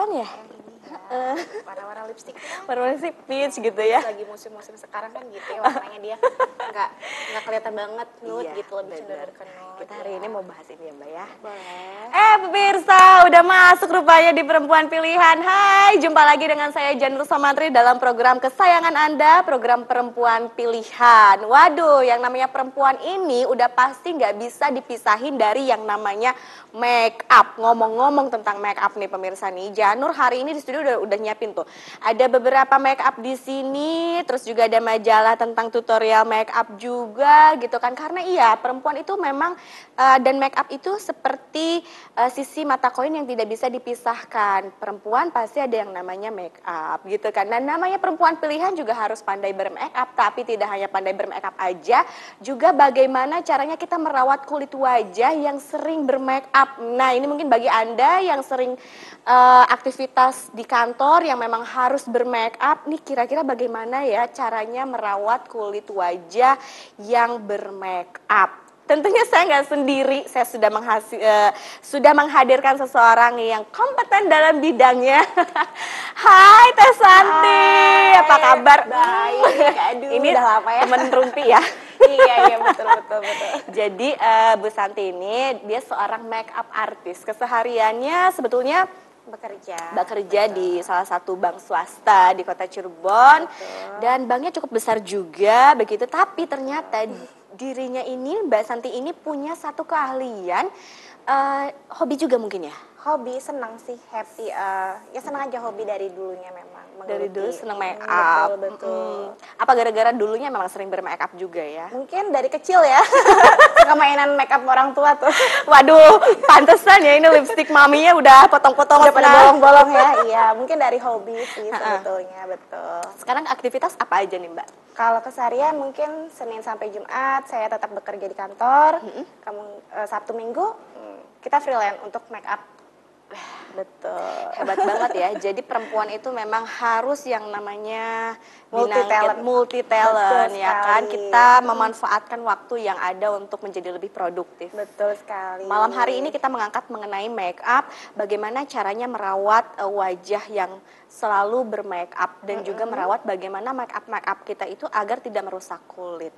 kan ya? Ya, warna-warna lipstick Warna peach gitu ya. lagi musim-musim sekarang kan gitu ya warnanya dia nggak nggak kelihatan banget nude Iya, gitu lebih cenderung ke nude Kita hari ya. ini mau bahas ini ya Mbak ya. boleh Eh pemirsa, udah masuk rupanya di Perempuan Pilihan. Hai, jumpa lagi dengan saya Janur Samantri dalam program kesayangan Anda, program Perempuan Pilihan. Waduh, yang namanya perempuan ini udah pasti nggak bisa dipisahin dari yang namanya make up. Ngomong-ngomong tentang make up nih pemirsa nih, Janur hari ini di studio udah, udah nyiapin tuh. Ada beberapa make up di sini, terus juga ada majalah tentang tutorial make up juga gitu kan. Karena iya, perempuan itu memang eh, dan make up itu seperti eh, sisi mata koin yang tidak bisa dipisahkan. Perempuan pasti ada yang namanya make up gitu kan. Dan namanya perempuan pilihan juga harus pandai bermake up, tapi tidak hanya pandai bermake up aja, juga bagaimana caranya kita merawat kulit wajah yang sering bermake up. Nah, ini mungkin bagi Anda yang sering eh, aktivitas di kantor yang memang harus bermake up, nih kira-kira bagaimana ya caranya merawat kulit wajah yang bermake up. Tentunya saya nggak sendiri, saya sudah eh, sudah menghadirkan seseorang yang kompeten dalam bidangnya. Hai Teh Santi, Hai, apa kabar? baik. Aduh, ini udah lama ya. Temen rumpi ya. iya iya betul betul betul Jadi eh, Bu Santi ini dia seorang make up artist. Kesehariannya sebetulnya bekerja. Bekerja di salah satu bank swasta di kota Cirebon. Betul. dan banknya cukup besar juga begitu. Tapi ternyata dirinya ini Mbak Santi ini punya satu keahlian eh, hobi juga mungkin ya? Hobi senang sih happy eh, ya senang aja hobi dari dulunya memang dari dulu seneng make Hmm, up. betul betul. Mm. apa gara-gara dulunya memang sering bermake up juga ya? Mungkin dari kecil ya. Suka mainan make up orang tua tuh. Waduh pantesan ya ini lipstick maminya udah potong-potong udah pada bolong-bolong ya. Iya mungkin dari hobi sih sebetulnya betul. Sekarang aktivitas apa aja nih Mbak? Kalau keseharian mungkin Senin sampai Jumat saya tetap bekerja di kantor. Kamu eh, Sabtu Minggu hmm, kita freelance untuk make up. Betul. hebat banget ya. Jadi perempuan itu memang harus yang namanya Multi talent. multi talent ya kan. Kita memanfaatkan waktu yang ada untuk menjadi lebih produktif. Betul sekali. Malam hari ini kita mengangkat mengenai make up, bagaimana caranya merawat eh, wajah yang selalu bermake up dan juga merawat bagaimana make up make up kita itu agar tidak merusak kulit.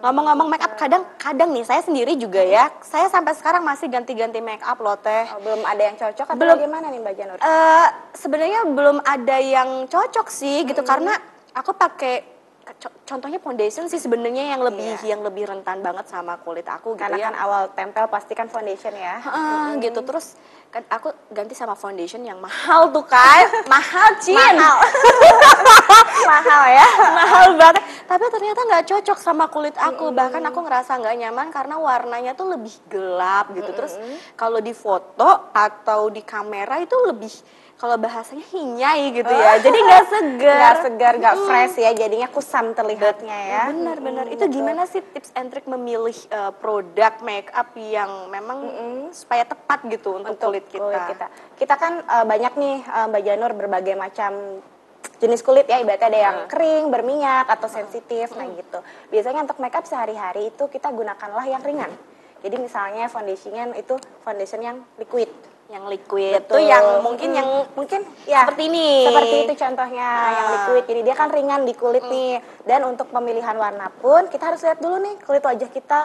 Ngomong-ngomong make up kadang-kadang nih saya sendiri juga ya, saya sampai sekarang masih ganti-ganti make up loh teh. Oh, belum ada yang cocok atau Belum. Bagaimana nih Mbak Janur? Eh, sebenarnya belum ada yang cocok sih gitu karena aku pakai contohnya foundation sih sebenarnya yang lebih Iya. yang lebih rentan banget sama kulit aku gitu Karena ya. kan awal tempel pasti kan foundation ya. Heeh, gitu terus kan aku ganti sama foundation yang mahal tuh kan mahal cin Mahal. Mahal ya. mahal banget tapi ternyata nggak cocok sama kulit aku bahkan aku ngerasa nggak nyaman karena warnanya tuh lebih gelap gitu terus kalau di foto atau di kamera itu lebih kalau bahasanya hinyai gitu ya jadi nggak segar Gak segar, gak fresh ya. Jadinya kusam terlihatnya ya. benar-benar itu gimana sih tips and trick memilih uh, produk make up yang memang supaya tepat gitu untuk, kulit kita, kita. Kita kan eh, banyak nih eh, Mbak Janur berbagai macam jenis kulit ya ibaratnya ada yang kering, berminyak atau sensitif nah gitu. Biasanya untuk makeup sehari-hari itu kita gunakanlah yang ringan. Jadi misalnya foundationnya itu foundation yang liquid. Yang liquid Betul. tuh yang mungkin Mm, yang mungkin ya seperti ini. seperti itu contohnya. Yang Ah. liquid. Jadi dia kan ringan di kulit nih. Dan untuk pemilihan warna pun kita harus lihat dulu nih kulit wajah kita.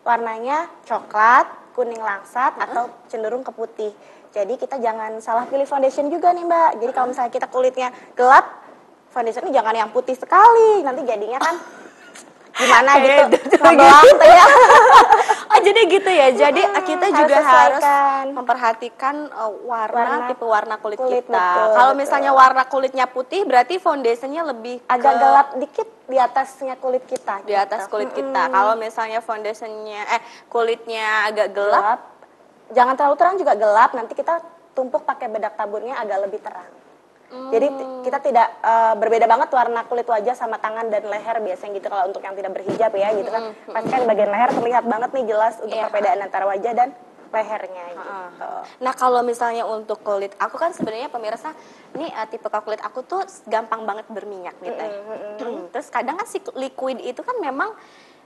Warnanya coklat kuning langsat atau cenderung ke putih. Jadi kita jangan salah pilih foundation juga nih mbak. Jadi kalau misalnya kita kulitnya gelap foundationnya jangan yang putih sekali. Nanti jadinya kan gimana gitu gitu. ngebelang ya oh jadi gitu ya jadi Mm-mm, kita juga harus memperhatikan uh, warna, Warna tipe warna kulit, kulit, kita betul, kalau betul. misalnya warna kulitnya putih berarti foundationnya lebih agak ke- gelap dikit di atasnya kulit kita di atas gitu. kulit kita Mm-mm. kalau misalnya foundationnya eh kulitnya agak gelap gelap. Jangan terlalu terang juga gelap. Nanti kita tumpuk pakai bedak taburnya agak lebih terang. Jadi Hmm. kita tidak eh, berbeda banget warna kulit wajah sama tangan dan leher biasanya gitu kalau untuk yang tidak berhijab ya gitu kan. Pasti kan bagian leher terlihat banget nih jelas untuk Hmm, Iya. perbedaan antara wajah dan lehernya gitu. Nah kalau misalnya untuk kulit aku kan sebenarnya pemirsa ini uh, tipe kulit aku tuh gampang banget berminyak nih teh. Terus kadang kan si liquid itu kan memang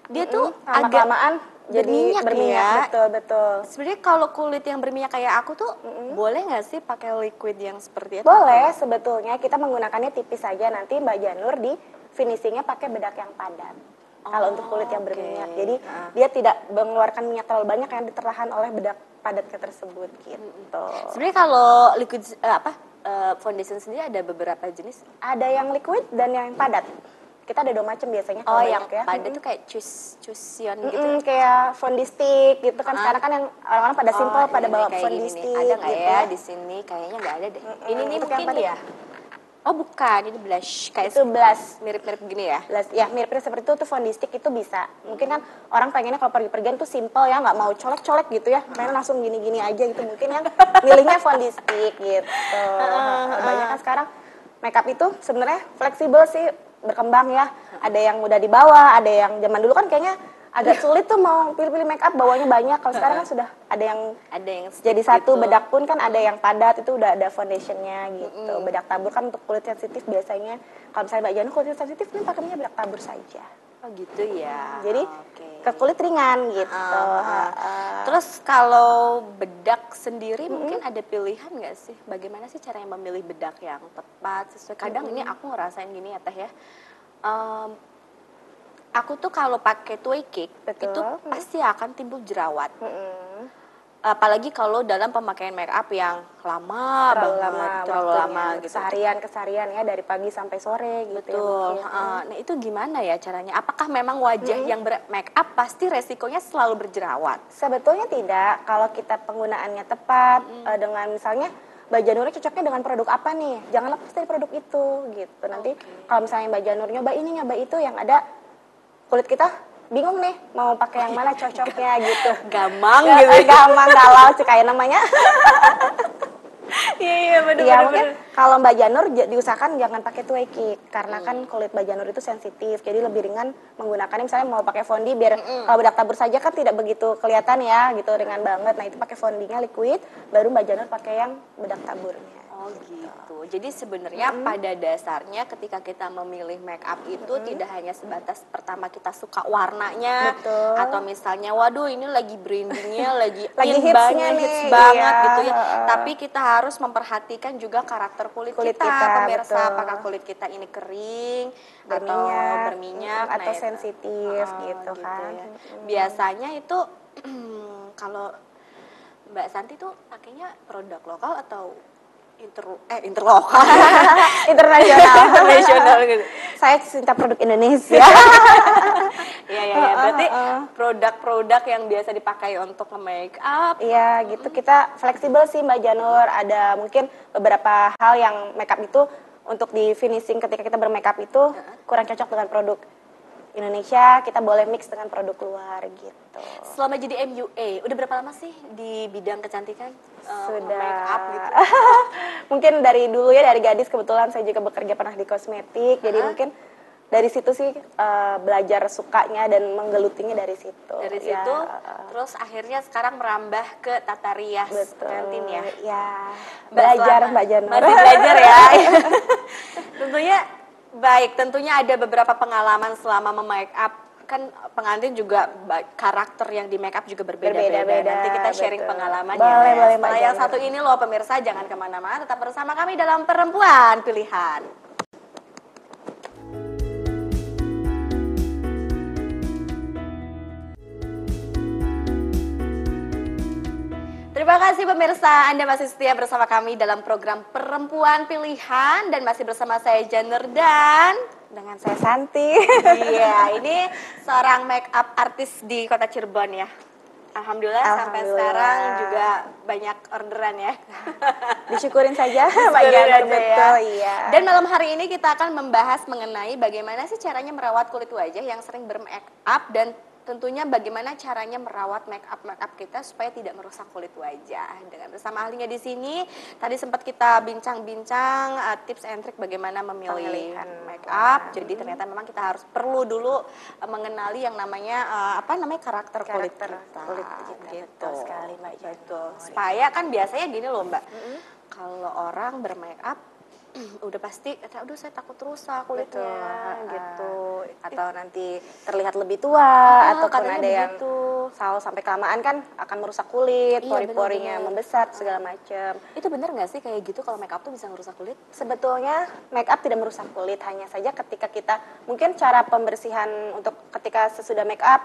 dia tuh lama agak kelamaan jadi berminyak nih berminyak ya. betul betul Sebenarnya kalau kulit yang berminyak kayak aku tuh boleh nggak sih pakai liquid yang seperti itu? boleh sebetulnya kita menggunakannya tipis saja nanti mbak Janur di finishingnya pakai bedak yang padat kalau untuk kulit yang oke. berminyak jadi Ah. dia tidak mengeluarkan minyak terlalu banyak yang ditertahan oleh bedak padatnya tersebut gitu Sebenarnya kalau liquid eh, apa eh, foundation sendiri ada beberapa jenis. ada yang liquid dan yang padat kita ada dua macam biasanya Oh, kalau yang banyak ya. padat tuh kayak cus cusion gitu. Mm-mm, kayak fondi stick gitu kan. Sekarang kan yang orang-orang pada simple Oh, pada bawa nih. stick Ada nggak gitu ya di sini? Kayaknya nggak ada deh. Mm-mm, Ini nih yang mungkin padat. ya. Oh bukan, ini blush. Kayak itu blush. mirip-mirip gini ya. Blush, ya mirip-mirip seperti itu. Tuh fondi stick itu bisa. Mungkin kan orang pengennya kalau pergi-pergian tuh simple ya nggak mau colek-colek gitu ya. Pengen langsung gini-gini aja gitu. Mungkin yang milihnya fondi stick gitu. Banyak kan sekarang makeup itu sebenarnya fleksibel sih berkembang ya. Ada yang mudah dibawa ada yang zaman dulu kan kayaknya agak sulit tuh mau pilih-pilih makeup bawanya banyak. Kalau sekarang kan sudah ada yang Ada yang jadi satu gitu. bedak pun kan ada yang padat itu udah ada foundationnya gitu. Bedak tabur kan untuk kulit sensitif biasanya. Kalau misalnya mbak Janu kulit sensitif kan pakainya bedak tabur saja Oh gitu ya. jadi Oke. ke kulit ringan gitu Ah, ah. Ha-ha. Terus kalau bedak sendiri mungkin ada pilihan nggak sih? Bagaimana sih caranya memilih bedak yang tepat sesuai? Kadang ini aku ngerasain gini ya teh ya. Em, aku tuh kalau pakai tway cake Betul. itu pasti akan timbul jerawat. Mm-mm. Apalagi kalau dalam pemakaian make up yang lama terlalu banget, lama terlalu waktunya. lama gitu. keseharian keseharian ya dari pagi sampai sore gitu ya Betul. mungkin. Heeh. Nah itu gimana ya caranya? Apakah memang wajah yang ber make up pasti resikonya selalu berjerawat? Sebetulnya tidak. Kalau kita penggunaannya tepat eh, dengan misalnya Mbak Janurnya cocoknya dengan produk apa nih? Jangan lepas dari produk itu gitu. Nanti kalau misalnya Mbak Janur nyoba ini nyoba itu yang ada kulit kita bingung nih mau pakai yang mana cocoknya gitu. Gampang Nggak- gitu. gampang galau sih kayak namanya. Iya iya benar Iya mungkin kalau Mbak Janur diusahakan jangan pakai tway cake karena kan kulit Mbak Janur itu sensitif jadi lebih ringan menggunakannya misalnya mau pakai fondi biar kalau bedak tabur saja kan tidak begitu kelihatan ya gitu ringan banget nah itu pakai fondinya liquid baru Mbak Janur pakai yang bedak taburnya Oh gitu. Jadi sebenarnya pada dasarnya ketika kita memilih make up itu tidak hanya sebatas pertama kita suka warnanya Betul. atau misalnya waduh ini lagi brandingnya lagi Lagi hitsnya banget, nih, hits banget iya, gitu ya. heeh. Tapi kita harus memperhatikan juga karakter kulit, Kulit kita, kita, pemirsa betul. apakah kulit kita ini kering atau Berminyak, berminyak atau itu. sensitif Oh, gitu kan. ya. Biasanya itu kalau Mbak Santi tuh pakainya produk lokal atau inter eh interlokal. Internasional. Internasional gitu. saya cinta produk Indonesia. Iya iya iya. Berarti produk-produk yang biasa dipakai untuk make up. Iya gitu. Kita fleksibel sih Mbak Janur. Ada mungkin beberapa hal yang makeup itu untuk di finishing ketika kita bermakeup itu kurang cocok dengan produk Indonesia kita boleh mix dengan produk luar gitu. Selama jadi MUA udah berapa lama sih di bidang kecantikan eh, sudah. make up gitu? mungkin dari dulu ya dari gadis kebetulan saya juga bekerja pernah di kosmetik jadi mungkin dari situ sih eh, belajar sukanya dan menggelutinya dari situ. Dari Ya, situ eh, terus akhirnya sekarang merambah ke tata rias betul pengantin ya. ya. Mbak belajar selama- Mbak Janur Masih belajar ya. tentunya baik, tentunya ada beberapa pengalaman selama memake up kan pengantin juga karakter yang di make up juga berbeda-beda. Berbeda-beda, Nanti kita sharing betul. pengalamannya. Boleh, ya. boleh, Setelah yang satu ini loh pemirsa jangan ke mana-mana, tetap bersama kami dalam perempuan pilihan. Terima kasih pemirsa, Anda masih setia bersama kami dalam program Perempuan Pilihan dan masih bersama saya Janer dan dengan saya Santi Iya, ini seorang make up artis di kota Cirebon ya. Alhamdulillah, sampai Alhamdulillah. sekarang juga banyak orderan ya. disyukurin saja Mbak Janur aja ya. betul iya Dan malam hari ini kita akan membahas mengenai bagaimana sih caranya merawat kulit wajah yang sering bermake up dan tentunya bagaimana caranya merawat make up make up kita supaya tidak merusak kulit wajah. Dengan bersama ahlinya di sini, tadi sempat kita bincang-bincang uh, tips and trick bagaimana memilih Pemilihan make up. Jadi ternyata memang kita harus perlu dulu uh, mengenali yang namanya uh, apa namanya karakter, kulit Karakter kita. kulit kita, gitu. betul sekali, Mbak. Betul. Supaya kan biasanya gini loh, Mbak. Kalau orang bermake up udah pasti kata aduh saya takut rusak kulitnya Betul, gitu. Atau nanti terlihat lebih tua Ah, ataupun katanya ada yang begitu. saus sampai kelamaan kan akan merusak kulit, Iya, pori-porinya membesar segala macam. itu bener nggak sih kayak gitu kalau make up tuh bisa ngerusak kulit? Sebetulnya make up tidak merusak kulit, hanya saja ketika kita mungkin cara pembersihan untuk ketika sesudah make up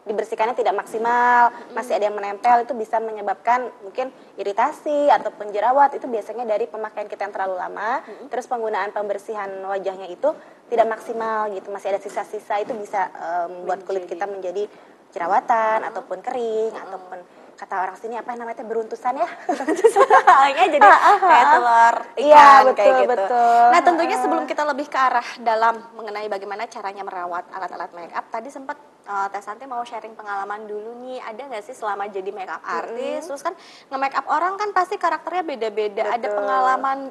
dibersihkannya tidak maksimal, masih ada yang menempel itu bisa menyebabkan mungkin iritasi ataupun jerawat. Itu biasanya dari pemakaian kita yang terlalu lama, terus penggunaan pembersihan wajahnya itu tidak maksimal gitu, masih ada sisa-sisa itu bisa membuat kulit kita menjadi jerawatan ataupun kering ataupun kata orang sini apa namanya beruntusan ya. Soalnya jadi kayak telur ikan Iya, kayak betul, gitu. betul. Nah tentunya sebelum kita lebih ke arah dalam mengenai bagaimana caranya merawat alat-alat make up, tadi sempat uh, Teh Santi mau sharing pengalaman dulu nih. Ada nggak sih selama jadi make up artis, terus kan nge-make up orang kan pasti karakternya beda-beda. Ada pengalaman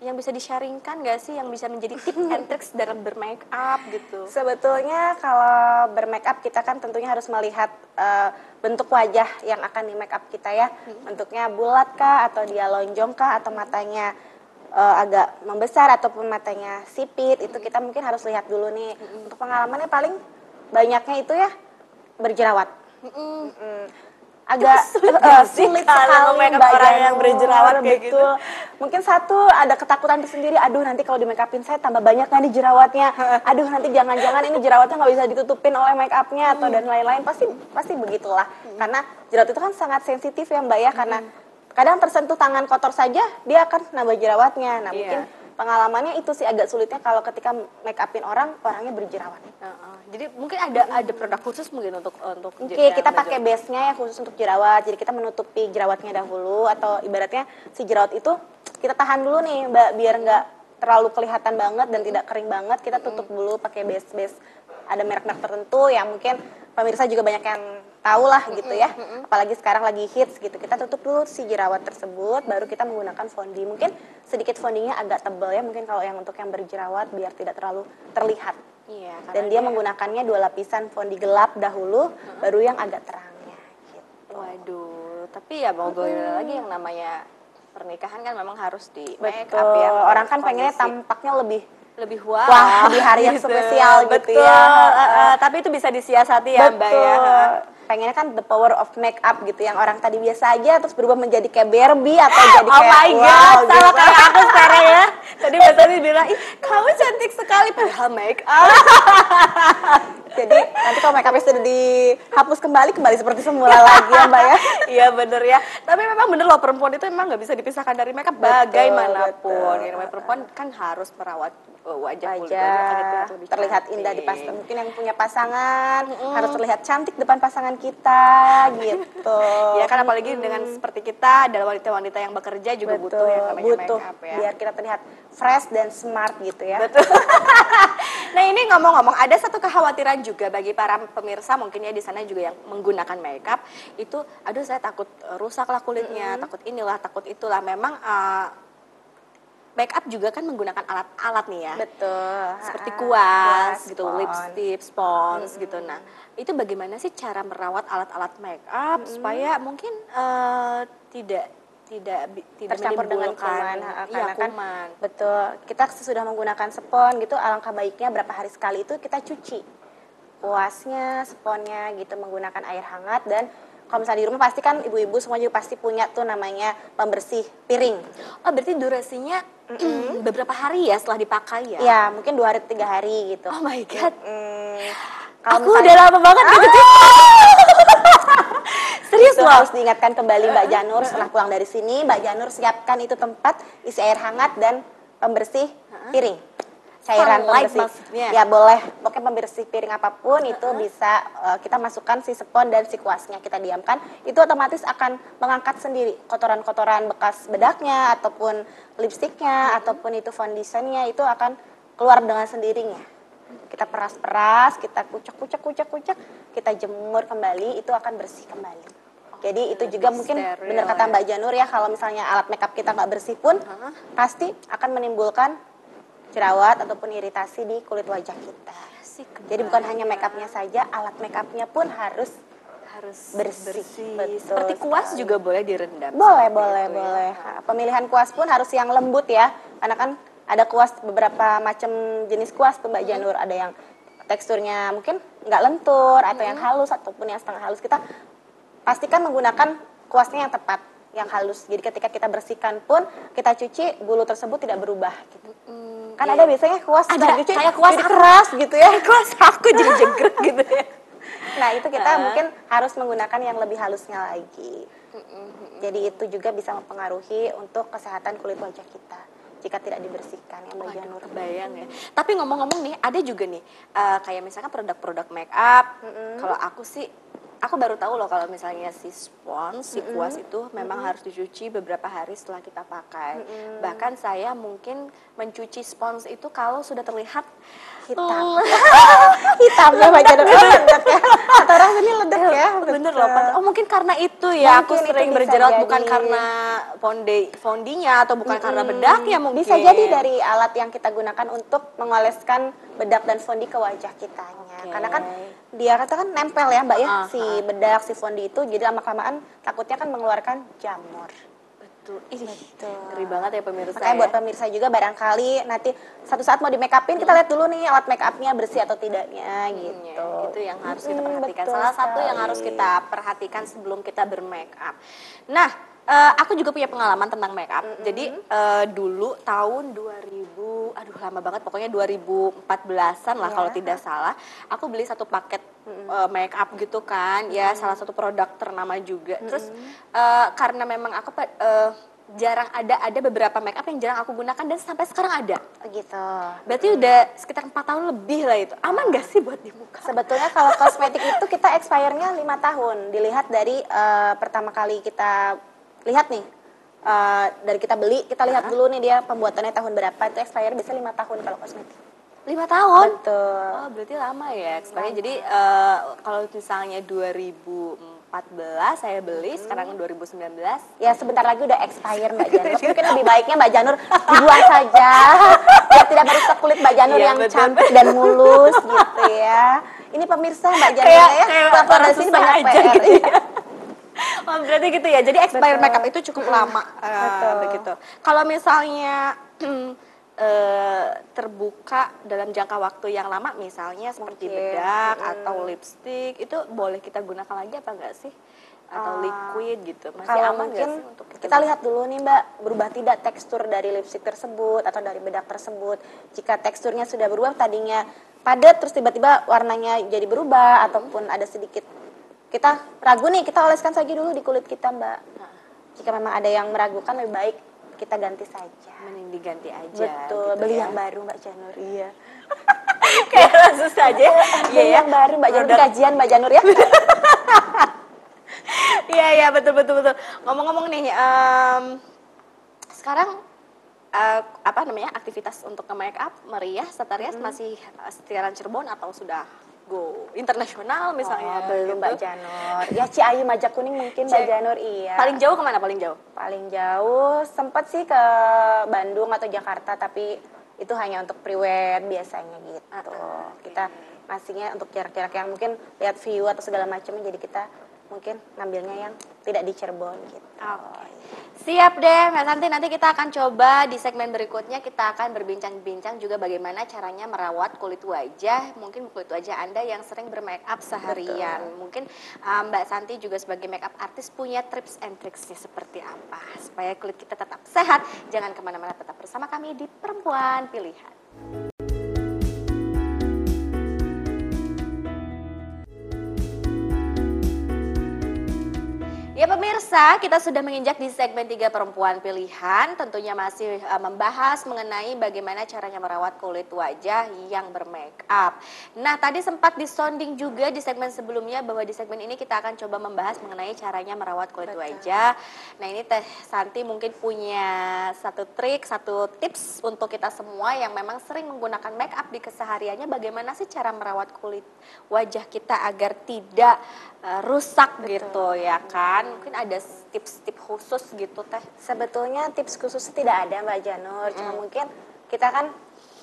yang bisa di-sharingkan nggak sih, yang bisa menjadi tips and tricks dalam bermake up gitu? Sebetulnya kalau bermake up kita kan tentunya harus melihat eh, bentuk wajah yang akan di make up kita ya. Bentuknya bulat kah atau dia lonjong kah atau matanya eh, agak membesar ataupun matanya sipit itu kita mungkin harus lihat dulu nih. Untuk pengalamannya paling banyaknya itu ya berjerawat. Mm-mm. Mm, agak sulit sih sulit sekali orang yang berjerawat kayak gitu? Mungkin satu ada ketakutan tersendiri, aduh nanti kalau di make upin saya tambah banyak nih jerawatnya. Aduh nanti jangan-jangan ini jerawatnya nggak bisa ditutupin oleh make upnya atau dan lain-lain. Pasti pasti begitulah. Karena jerawat itu kan sangat sensitif ya Mbak ya karena kadang tersentuh tangan kotor saja dia akan nambah jerawatnya. Nah, Iya. mungkin pengalamannya itu sih agak sulitnya kalau ketika make upin orang orangnya berjerawat. Heeh. Jadi mungkin ada ada produk khusus mungkin untuk untuk Oke, yang kita pakai base-nya yang khusus untuk jerawat. Jadi kita menutupi jerawatnya dahulu atau ibaratnya si jerawat itu kita tahan dulu nih, Mbak, biar nggak terlalu kelihatan banget dan tidak kering banget. Kita tutup dulu pakai base-base ada merek-merek tertentu yang mungkin pemirsa juga banyak yang tahu lah gitu ya. Apalagi sekarang lagi hits gitu. Kita tutup dulu si jerawat tersebut baru kita menggunakan fondi. Mungkin sedikit fondinya agak tebal ya mungkin kalau yang untuk yang berjerawat biar tidak terlalu terlihat. Iya, Dan dia menggunakannya dua lapisan fondi gelap dahulu, baru yang agak terangnya. Gitu. Waduh, tapi ya mau gue lagi yang namanya pernikahan kan memang harus di make Betul. up ya. Orang kan pengennya kondisi. tampaknya lebih lebih wah, Wah, di hari yang spesial gitu Betul, ya. eh, eh, tapi itu bisa disiasati ya Mbak ya. Pengennya kan the power of make up gitu yang orang tadi biasa aja terus berubah menjadi kayak Barbie atau jadi Oh kayak my wow, god, sama gitu. kayak aku sekarang ya. Tadi Mbak Tati bilang, ih kamu cantik sekali padahal make up. Jadi nanti kalau make upnya sudah dihapus kembali kembali seperti semula lagi ya Mbak ya. Iya bener ya. Tapi memang bener loh perempuan itu memang nggak bisa dipisahkan dari makeup Betul, bagaimanapun. betul. Namanya perempuan kan harus merawat uh, wajah kulit wajah lebih terlihat indah di pasangan mungkin yang punya pasangan harus terlihat cantik depan pasangan kita gitu Ya kan apalagi dengan seperti kita adalah wanita-wanita yang bekerja juga betul butuh yang namanya butuh makeup ya. biar kita terlihat fresh dan smart gitu ya Betul. nah ini ngomong-ngomong ada satu kekhawatiran juga bagi para pemirsa mungkin ya di sana juga yang menggunakan makeup itu, aduh saya takut uh, rusak lah kulitnya, takut inilah, takut itulah. Memang uh, makeup juga kan menggunakan alat-alat nih ya. betul Seperti kuas, kuas, gitu, spons. lipstick, spons gitu. Nah, itu bagaimana sih cara merawat alat-alat makeup supaya mungkin uh, tidak tidak tidak tercampur dengan kuman iya, karena kan kuman. betul kita sesudah menggunakan spon gitu alangkah baiknya berapa hari sekali itu kita cuci kuasnya sponnya gitu menggunakan air hangat dan kalau misalnya di rumah pasti kan ibu-ibu semua juga pasti punya tuh namanya pembersih piring. Oh berarti durasinya beberapa hari ya setelah dipakai ya? ya mungkin dua hari tiga hari gitu. Oh my god. Mm, Aku misalnya- udah lama banget gitu. Cuci. Serius itu loh. harus diingatkan kembali Mbak Janur setelah pulang dari sini. Mbak Janur siapkan itu tempat isi air hangat dan pembersih piring cairan Sunlight pembersih maksudnya? ya boleh pokoknya pembersih piring apa pun itu bisa uh, kita masukkan si spon dan si kuasnya kita diamkan itu otomatis akan mengangkat sendiri kotoran-kotoran bekas bedaknya ataupun lipstiknya ataupun itu foundationnya itu akan keluar dengan sendirinya kita peras-peras, kita kucek-kucek-kucek-kucek, kita jemur kembali, itu akan bersih kembali. Jadi itu juga mungkin benar kata ya. Mbak Janur ya, kalau misalnya alat makeup kita nggak bersih pun, Hah? pasti akan menimbulkan jerawat ataupun iritasi di kulit wajah kita. Jadi bukan hanya banget. makeupnya saja, alat makeupnya pun harus harus Bersih, betul Seperti kuas juga boleh direndam. Boleh, boleh, itu ya. boleh. Nah, Pemilihan kuas pun harus yang lembut ya. Karena kan ada kuas beberapa macam jenis kuas tuh Mbak Janur. Ada yang teksturnya mungkin nggak lentur atau yang halus ataupun yang setengah halus. Kita pastikan menggunakan kuasnya yang tepat, yang halus. Jadi ketika kita bersihkan pun kita cuci bulu tersebut tidak berubah gitu. Hmm, Kan ada biasanya kuas Ada, dicuci kayak kuas jadi aku. keras gitu ya. kuas aku jadi jenggrek gitu ya. Nah, itu kita Ah. mungkin harus menggunakan yang lebih halusnya lagi. Jadi itu juga bisa mempengaruhi untuk kesehatan kulit wajah kita jika tidak dibersihkan ya Mbak Waduh, kebayang ya. Tapi ngomong-ngomong nih, ada juga nih eh, kayak misalkan produk-produk make up. Kalau aku sih aku baru tahu loh kalau misalnya si spons, si kuas itu memang harus dicuci beberapa hari setelah kita pakai. Bahkan saya mungkin mencuci spons itu kalau sudah terlihat Hitam. lelah. Hitam ya Janur. Oh, ledak ya. Atau orang sini ledak ya. Bener loh, oh mungkin karena itu ya aku Mungkin itu sering berjerawat jadi. bukan karena fondi fondinya atau bukan karena bedaknya mungkin. Bisa jadi dari alat yang kita gunakan untuk mengoleskan bedak dan fondi ke wajah kitanya. Oke. Karena kan dia kata kan nempel ya Mbak ya Ah, si bedak si fondi itu jadi lama kelamaan takutnya kan mengeluarkan jamur. Betul. Ih, Betul. ngeri banget ya pemirsa. Makanya ya. buat pemirsa juga barangkali nanti satu saat mau di make upin kita lihat dulu nih alat make upnya bersih atau tidaknya gitu. Ya, itu yang harus kita Mm, perhatikan. betul Salah satu yang sekali. harus kita perhatikan sebelum kita bermake up. Nah, eh, aku juga punya pengalaman tentang make up. Jadi eh, dulu tahun 2000, aduh lama banget, pokoknya 2014-an lah Iya. kalau tidak salah. Aku beli satu paket eh, make up gitu kan, ya salah satu produk ternama juga. Terus eh, karena memang aku eh, jarang ada ada beberapa make up yang jarang aku gunakan dan sampai sekarang ada. Gitu. Berarti udah sekitar empat tahun lebih lah itu. Aman gak sih buat di muka? Sebetulnya kalau kosmetik itu kita expire-nya lima tahun. Dilihat dari eh, pertama kali kita lihat nih eh, dari kita beli, kita lihat dulu nih dia pembuatannya tahun berapa. Itu expire bisa lima tahun kalau kosmetik. Lima tahun? Betul. Oh berarti lama ya expirednya. Jadi eh, kalau misalnya 2014 saya beli, sekarang 2019. Ya sebentar lagi udah expire Mbak Janur. Mungkin lebih baiknya Mbak Janur dibuang saja. Biar tidak merusak kulit Mbak Janur Iya, yang betul. cantik dan mulus gitu ya. Ini pemirsa Mbak Janur Kayak- ya. kayak sini banyak aja PR gitu ya. Oh, berarti gitu ya. Jadi expired Betul. makeup itu cukup lama Betul. begitu. Kalau misalnya eh, terbuka dalam jangka waktu yang lama misalnya seperti Mungkin, bedak mm. atau lipstick itu boleh kita gunakan lagi apa enggak sih? Atau Ah, liquid gitu. Masih Kalau aman mungkin sih untuk kita lihat dulu nih Mbak, berubah tidak tekstur dari lipstick tersebut atau dari bedak tersebut. Jika teksturnya sudah berubah tadinya padat terus tiba-tiba warnanya jadi berubah ataupun ada sedikit kita ragu nih, kita oleskan saja dulu di kulit kita Mbak. Nah, Jika memang ada yang meragukan lebih baik kita ganti saja. mending diganti aja. Betul, gitu beli ya. yang baru Mbak Janur. Iya. kayak langsung saja. Iya Beli ya. yang baru Mbak Janur kajian Mbak Janur ya. Iya iya betul betul betul. Ngomong-ngomong nih, em, sekarang eh, apa namanya aktivitas untuk ke make up meriah Setarias masih eh, sekitaran Cirebon atau sudah go internasional misalnya? Oh, belum Mbak gitu? Janur. Ya Ciayu Majak Kuning mungkin Mbak Ci- Janur iya. Paling jauh ke mana paling jauh? paling jauh sempat sih ke Bandung atau Jakarta tapi itu hanya untuk priwet biasanya gitu. Ah, oke. Kita ngasihnya untuk jarak-jarak yang mungkin lihat view atau segala macam jadi kita mungkin ngambilnya yang tidak di Cirebon gitu. Siap deh, Mbak Santi. Nanti kita akan coba di segmen berikutnya kita akan berbincang-bincang juga bagaimana caranya merawat kulit wajah. Mungkin kulit wajah Anda yang sering bermake up seharian. Mungkin uh, Mbak Santi juga sebagai make up artis punya tips and tricksnya seperti apa supaya kulit kita tetap sehat. Jangan ke mana-mana, tetap bersama kami di Perempuan Pilihan. Ya pemirsa, kita sudah menginjak di segmen 3 perempuan pilihan. Tentunya masih eh, membahas mengenai bagaimana caranya merawat kulit wajah yang bermake up. Nah tadi sempat disonding juga di segmen sebelumnya bahwa di segmen ini kita akan coba membahas mengenai caranya merawat kulit wajah. Nah ini Teh Santi mungkin punya satu trik, satu tips untuk kita semua yang memang sering menggunakan make up di kesehariannya. Bagaimana sih cara merawat kulit wajah kita agar tidak eh, rusak gitu ya kan? Mungkin ada tips-tips khusus gitu Teh. Sebetulnya tips khusus tidak ada Mbak Janur, Hmm. cuma mungkin kita kan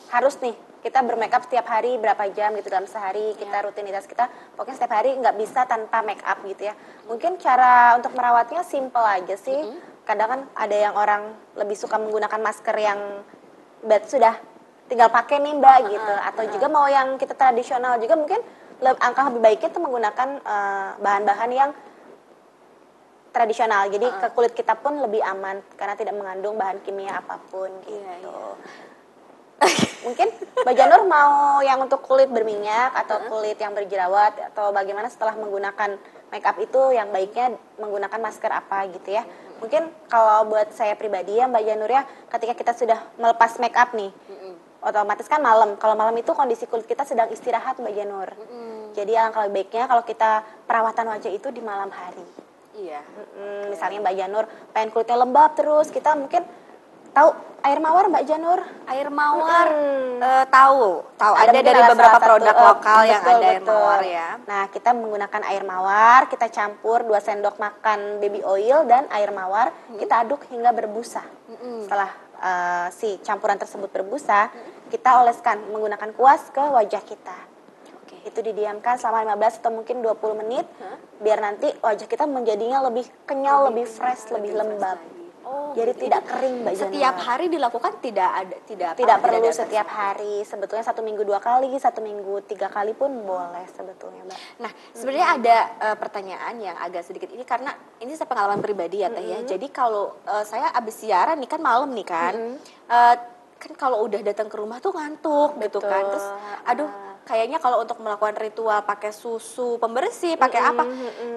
harus nih kita bermakeup setiap hari berapa jam gitu dalam sehari kita rutinitas kita. Pokoknya setiap hari nggak bisa tanpa make up gitu ya. Mungkin cara untuk merawatnya simple aja sih. Kadang kan ada yang orang lebih suka menggunakan masker yang bet sudah tinggal pakai nih mbak gitu. Atau juga mau yang kita tradisional juga mungkin angka lebih baiknya tuh menggunakan eh, bahan-bahan yang tradisional. Jadi ke kulit kita pun lebih aman karena tidak mengandung bahan kimia apa pun gitu Iya, iya. mungkin Mbak Janur mau yang untuk kulit berminyak atau kulit yang berjerawat atau bagaimana setelah menggunakan make up itu yang baiknya menggunakan masker apa gitu ya. Mungkin kalau buat saya pribadi ya Mbak Janur ya ketika kita sudah melepas make up nih otomatis kan malam kalau malam itu kondisi kulit kita sedang istirahat Mbak Janur jadi alangkah lebih baiknya kalau kita perawatan wajah itu di malam hari Iya. Mm, misalnya Mbak Janur pengen kulitnya lembab terus kita mungkin tahu air mawar Mbak Janur Air mawar Mm. eh, tahu, tahu ada, mungkin dari beberapa produk eh, lokal yang betul, ada air betul. mawar ya. Nah, kita menggunakan air mawar, kita campur 2 sendok makan baby oil dan air mawar, Hmm. kita aduk hingga berbusa. Setelah eh, si campuran tersebut berbusa, kita oleskan menggunakan kuas ke wajah kita. Oke. Itu didiamkan selama 15 atau mungkin 20 menit biar nanti wajah kita menjadinya lebih kenyal, lebih, fresh, lebih, lembab. Oh, Jadi gitu. tidak kering Mbak Setiap hari dilakukan tidak ada tidak apa, tidak perlu ada setiap hari sebetulnya satu minggu dua kali satu minggu tiga kali pun boleh sebetulnya mbak Nah, sebenarnya ada eh, pertanyaan yang agak sedikit ini karena ini saya pengalaman pribadi ya Teh ya. Jadi kalau eh, saya abis siaran nih kan malam nih kan. eh, kan kalau udah datang ke rumah tuh ngantuk gitu kan. Terus aduh kayaknya kalau untuk melakukan ritual pakai susu pembersih, pakai apa?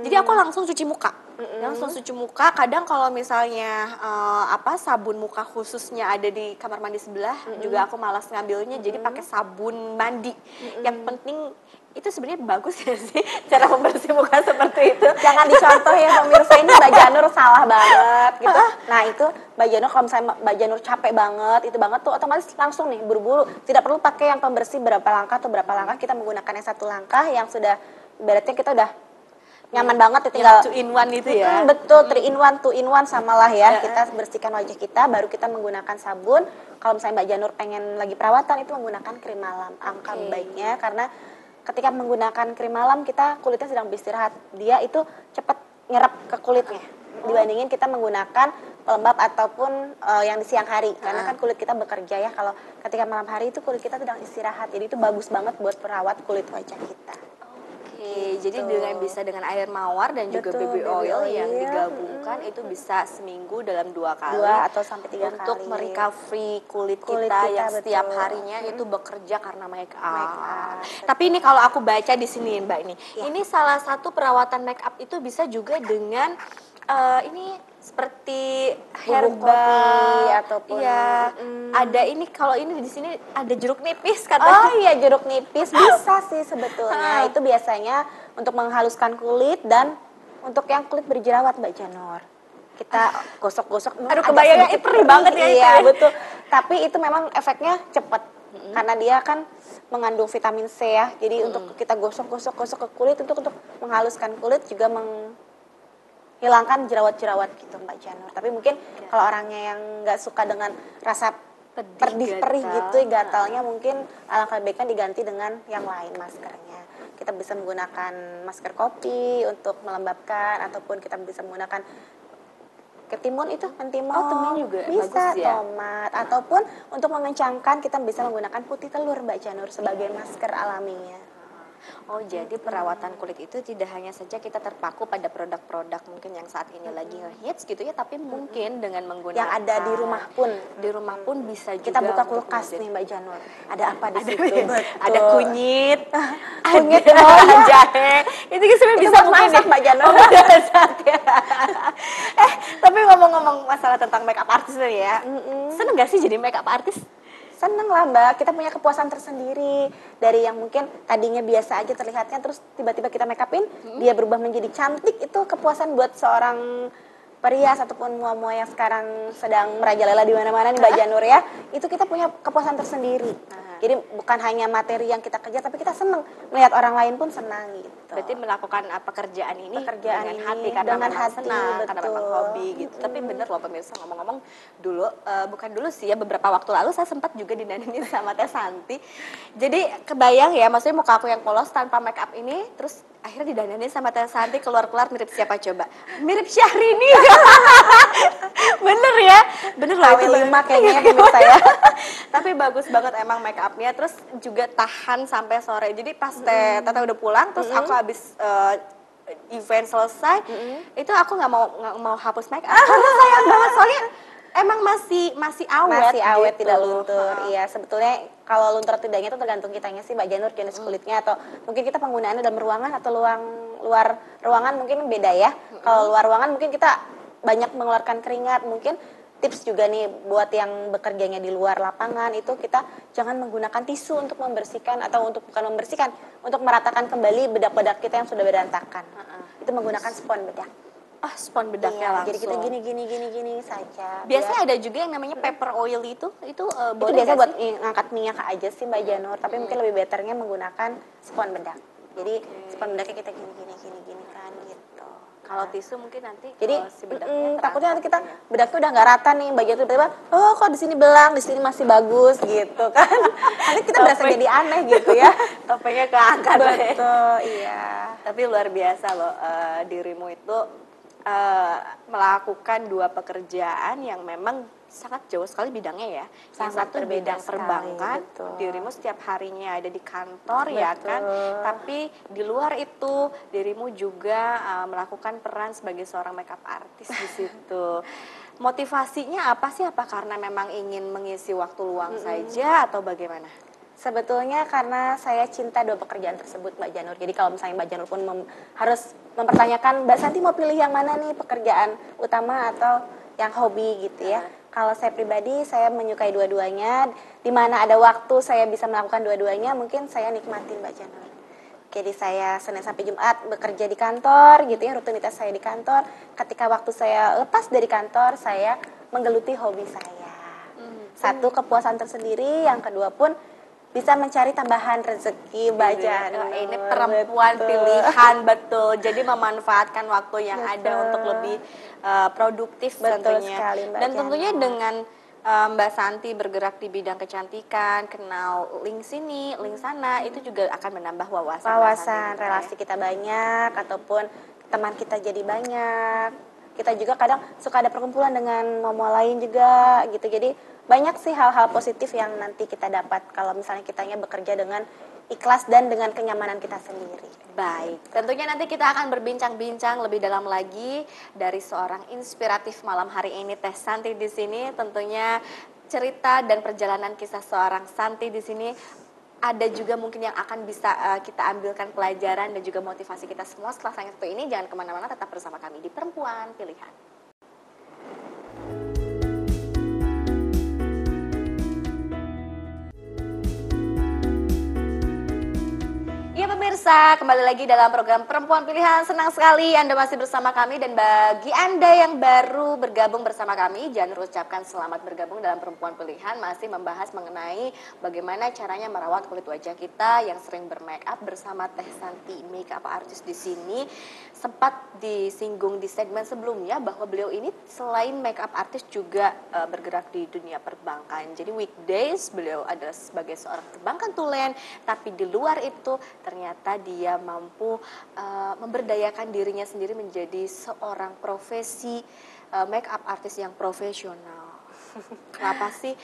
Jadi aku langsung cuci muka. Langsung cuci muka. Kadang kalau misalnya eh, apa sabun muka khususnya ada di kamar mandi sebelah, juga aku malas ngambilnya jadi pakai sabun mandi. Yang penting itu sebenarnya bagus ya sih cara membersih muka seperti itu. jangan dicontoh ya pemirsa ini mbak Janur salah banget gitu nah itu mbak Janur kalau misalnya mbak Janur capek banget itu banget tuh otomatis langsung nih buru-buru tidak perlu pakai yang pembersih berapa langkah atau berapa langkah kita menggunakan yang satu langkah yang sudah ibaratnya kita udah nyaman banget ya tinggal two in one itu ya. Mm, betul, three in one, two in one samalah ya. Kita bersihkan wajah kita, baru kita menggunakan sabun. Kalau misalnya Mbak Janur pengen lagi perawatan itu menggunakan krim malam. Angka Oke. baiknya karena ketika menggunakan krim malam kita kulitnya sedang beristirahat. Dia itu cepat nyerap ke kulitnya. Dibandingin kita menggunakan pelembab ataupun eh, yang di siang hari. Karena kan kulit kita bekerja ya. Kalau ketika malam hari itu kulit kita sedang istirahat. Jadi itu bagus banget buat perawat kulit wajah kita Oke, jadi dengan bisa dengan air mawar dan juga Betul, baby baby oil, yang oil. digabungkan itu bisa seminggu dalam dua kali. dua atau sampai tiga untuk kali merecovery kulit, Kulit kita, kita, yang setiap betul. harinya itu bekerja karena make up. Make up, Tapi ini kalau aku baca di sini Mbak ini, Ya. ini salah satu perawatan make up itu bisa juga dengan eh, ini seperti kopi ataupun, iya mm. ada ini kalau ini di sini ada jeruk nipis Oh katanya iya jeruk nipis bisa sih sebetulnya. Itu biasanya untuk menghaluskan kulit dan untuk yang kulit berjerawat Mbak Janur. Kita gosok-gosok. Aduh, kebayangnya sedikit perih banget ya itu Iya, ya. betul. Tapi itu memang efeknya cepat. Karena dia kan mengandung vitamin C ya. Jadi untuk kita gosok-gosok-gosok ke kulit untuk untuk menghaluskan kulit juga menghilangkan jerawat-jerawat gitu Mbak Janur. Tapi mungkin kalau orangnya yang nggak suka dengan rasa Pedih, pedih perih gatal. gitu gatalnya mungkin alangkah baiknya diganti dengan yang lain maskernya kita bisa menggunakan masker kopi untuk melembabkan ataupun kita bisa menggunakan ketimun itu mentimun Oh, timun juga bisa bagus ya? tomat ataupun untuk mengencangkan kita bisa menggunakan putih telur mbak Janur sebagai masker alaminya Oh, jadi perawatan kulit itu tidak hanya saja kita terpaku pada produk-produk mungkin yang saat ini lagi ngehits gitu ya, tapi mungkin dengan menggunakan yang ada di rumah pun di rumah pun bisa juga kita buka kulkas nih mbak Janur ada apa di ada, situ ada Betul. kunyit, Kunyit, ada oh iya. jahe. Itu kan sebenarnya bisa mungkin masak, ya. Mbak Janur. Oh, masak ya. eh, tapi ngomong-ngomong masalah tentang makeup artist nih ya. Seneng gak sih jadi makeup artist? Seneng lah mbak, kita punya kepuasan tersendiri. Dari yang mungkin tadinya biasa aja terlihatnya Terus tiba-tiba kita make upin, dia berubah menjadi cantik. Itu kepuasan buat seorang perias ataupun mua-mua yang sekarang sedang merajalela di mana-mana nih Mbak Janur ya. Itu kita punya kepuasan tersendiri. Nah, Jadi bukan hanya materi yang kita kerja, tapi kita seneng melihat orang lain pun senang gitu. Berarti melakukan uh, pekerjaan ini Pekerjaan dengan ini hati karena dengan memang hati, senang, karena memang betul. hobi gitu. Tapi bener loh pemirsa ngomong-ngomong dulu uh, bukan dulu sih ya beberapa waktu lalu saya sempat juga didandanin sama Teh Santi. Jadi kebayang ya maksudnya muka aku yang polos tanpa make up ini terus akhirnya didandanin sama Teh Santi keluar-keluar mirip siapa coba? Mirip Syahrini. bener ya? Bener loh itu KW5 bener. kayaknya ya, pemirsa ya. Tapi bagus banget emang make upnya terus juga tahan sampai sore. Jadi pas Teh Tete udah pulang terus aku habis eh, event selesai, itu aku nggak mau nggak mau hapus make up. Karena sayang banget soalnya emang masih masih awet. Masih awet gitu. tidak luntur. Iya, sebetulnya kalau luntur tidaknya itu tergantung kitanya sih Mbak Janur jenis kulitnya atau mungkin kita penggunaannya dalam ruangan atau luang luar ruangan mungkin beda ya. Kalau luar ruangan mungkin kita banyak mengeluarkan keringat, mungkin tips juga nih buat yang bekerjanya di luar lapangan itu kita jangan menggunakan tisu untuk membersihkan atau untuk bukan membersihkan untuk meratakan kembali bedak-bedak kita yang sudah berantakan. Itu menggunakan spon bedak. Ah, spon bedaknya Iya, langsung. jadi kita gini gini gini gini saja. Biasanya ada juga yang namanya pepper oil itu, itu eh, itu biasa buat ngangkat minyak aja sih Mbak Janur, tapi mungkin lebih betternya menggunakan spon bedak. Jadi spon bedaknya kita gini gini gini. Kalau tisu mungkin nanti Jadi eh, si bedaknya mm, takutnya nanti kita ya. bedaknya udah nggak rata nih, Mbak Janur tiba-tiba, oh kok di sini belang, di sini masih bagus gitu kan. nanti kita berasa jadi aneh gitu ya. topengnya keangkat. Betul, iya. Tapi luar biasa loh eh, dirimu itu eh, melakukan dua pekerjaan yang memang sangat jauh sekali bidangnya ya. yang Sangat satu berbeda bidang perbankan, betul. dirimu setiap harinya ada di kantor ya Betul. kan. Tapi di luar itu dirimu juga eh, melakukan peran sebagai seorang makeup artist di situ. Motivasinya apa sih? Apa karena memang ingin mengisi waktu luang saja atau bagaimana? Sebetulnya karena saya cinta dua pekerjaan tersebut Mbak Janur. Jadi kalau misalnya Mbak Janur pun mem- harus mempertanyakan Mbak Santi mau pilih yang mana nih pekerjaan utama atau yang hobi gitu ya. Kalau saya pribadi saya menyukai dua-duanya. Di mana ada waktu saya bisa melakukan dua-duanya mungkin saya nikmatin Mbak Janur. Jadi saya Senin sampai Jumat bekerja di kantor gitu ya rutinitas saya di kantor. Ketika waktu saya lepas dari kantor saya menggeluti hobi saya. Satu kepuasan tersendiri, yang kedua pun bisa mencari tambahan rezeki Mbak Janur. Wah, ini perempuan Betul. pilihan betul. Jadi memanfaatkan waktu yang ada Betul. untuk lebih uh, produktif Betul tentunya. sekali, Mbak Dan tentunya Jana. dengan uh, Mbak Santi bergerak di bidang kecantikan, kenal link sini, link sana, itu juga akan menambah wawasan. Wawasan Santi, gitu relasi ya. kita banyak ataupun teman kita jadi banyak kita juga kadang suka ada perkumpulan dengan momo lain juga gitu jadi banyak sih hal-hal positif yang nanti kita dapat kalau misalnya kitanya bekerja dengan ikhlas dan dengan kenyamanan kita sendiri Baik, tentunya nanti kita akan berbincang-bincang lebih dalam lagi dari seorang inspiratif malam hari ini Teh Santi di sini. Tentunya cerita dan perjalanan kisah seorang Santi di sini ada juga mungkin yang akan bisa eh, kita ambilkan pelajaran dan juga motivasi kita semua setelah sayang satu ini. Jangan ke mana-mana, tetap bersama kami di Perempuan Pilihan. Pemirsa, kembali lagi dalam program Perempuan Pilihan. Senang sekali Anda masih bersama kami dan bagi Anda yang baru bergabung bersama kami, jangan ucapkan selamat bergabung dalam Perempuan Pilihan masih membahas mengenai bagaimana caranya merawat kulit wajah kita yang sering bermake up bersama Teh Santi, makeup artist di sini. Sempat disinggung di segmen sebelumnya bahwa beliau ini selain makeup artist juga eh, bergerak di dunia perbankan. Jadi weekdays beliau adalah sebagai seorang perbankan tulen, tapi di luar itu ternyata dia mampu uh, memberdayakan dirinya sendiri menjadi seorang profesi uh, make up artist yang profesional. Kenapa sih?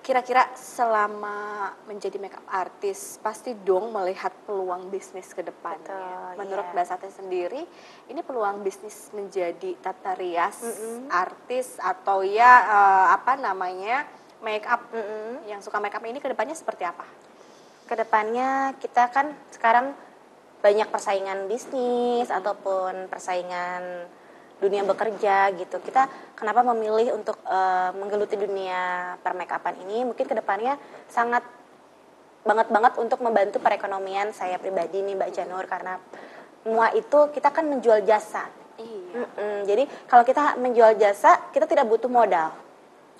Kira-kira selama menjadi make up artist pasti dong melihat peluang bisnis ke depannya. Betul, Menurut iya. Mbak Sate sendiri, ini peluang bisnis menjadi tata rias artis atau ya uh, apa namanya make up Mm-mm. yang suka make up ini ke depannya seperti apa? ke depannya kita kan sekarang banyak persaingan bisnis ataupun persaingan dunia bekerja gitu. Kita kenapa memilih untuk eh, menggeluti dunia permakeupan ini? Mungkin ke depannya sangat banget banget untuk membantu perekonomian saya pribadi nih Mbak Janur karena semua itu kita kan menjual jasa. Iya. Mm-mm. Jadi kalau kita menjual jasa kita tidak butuh modal.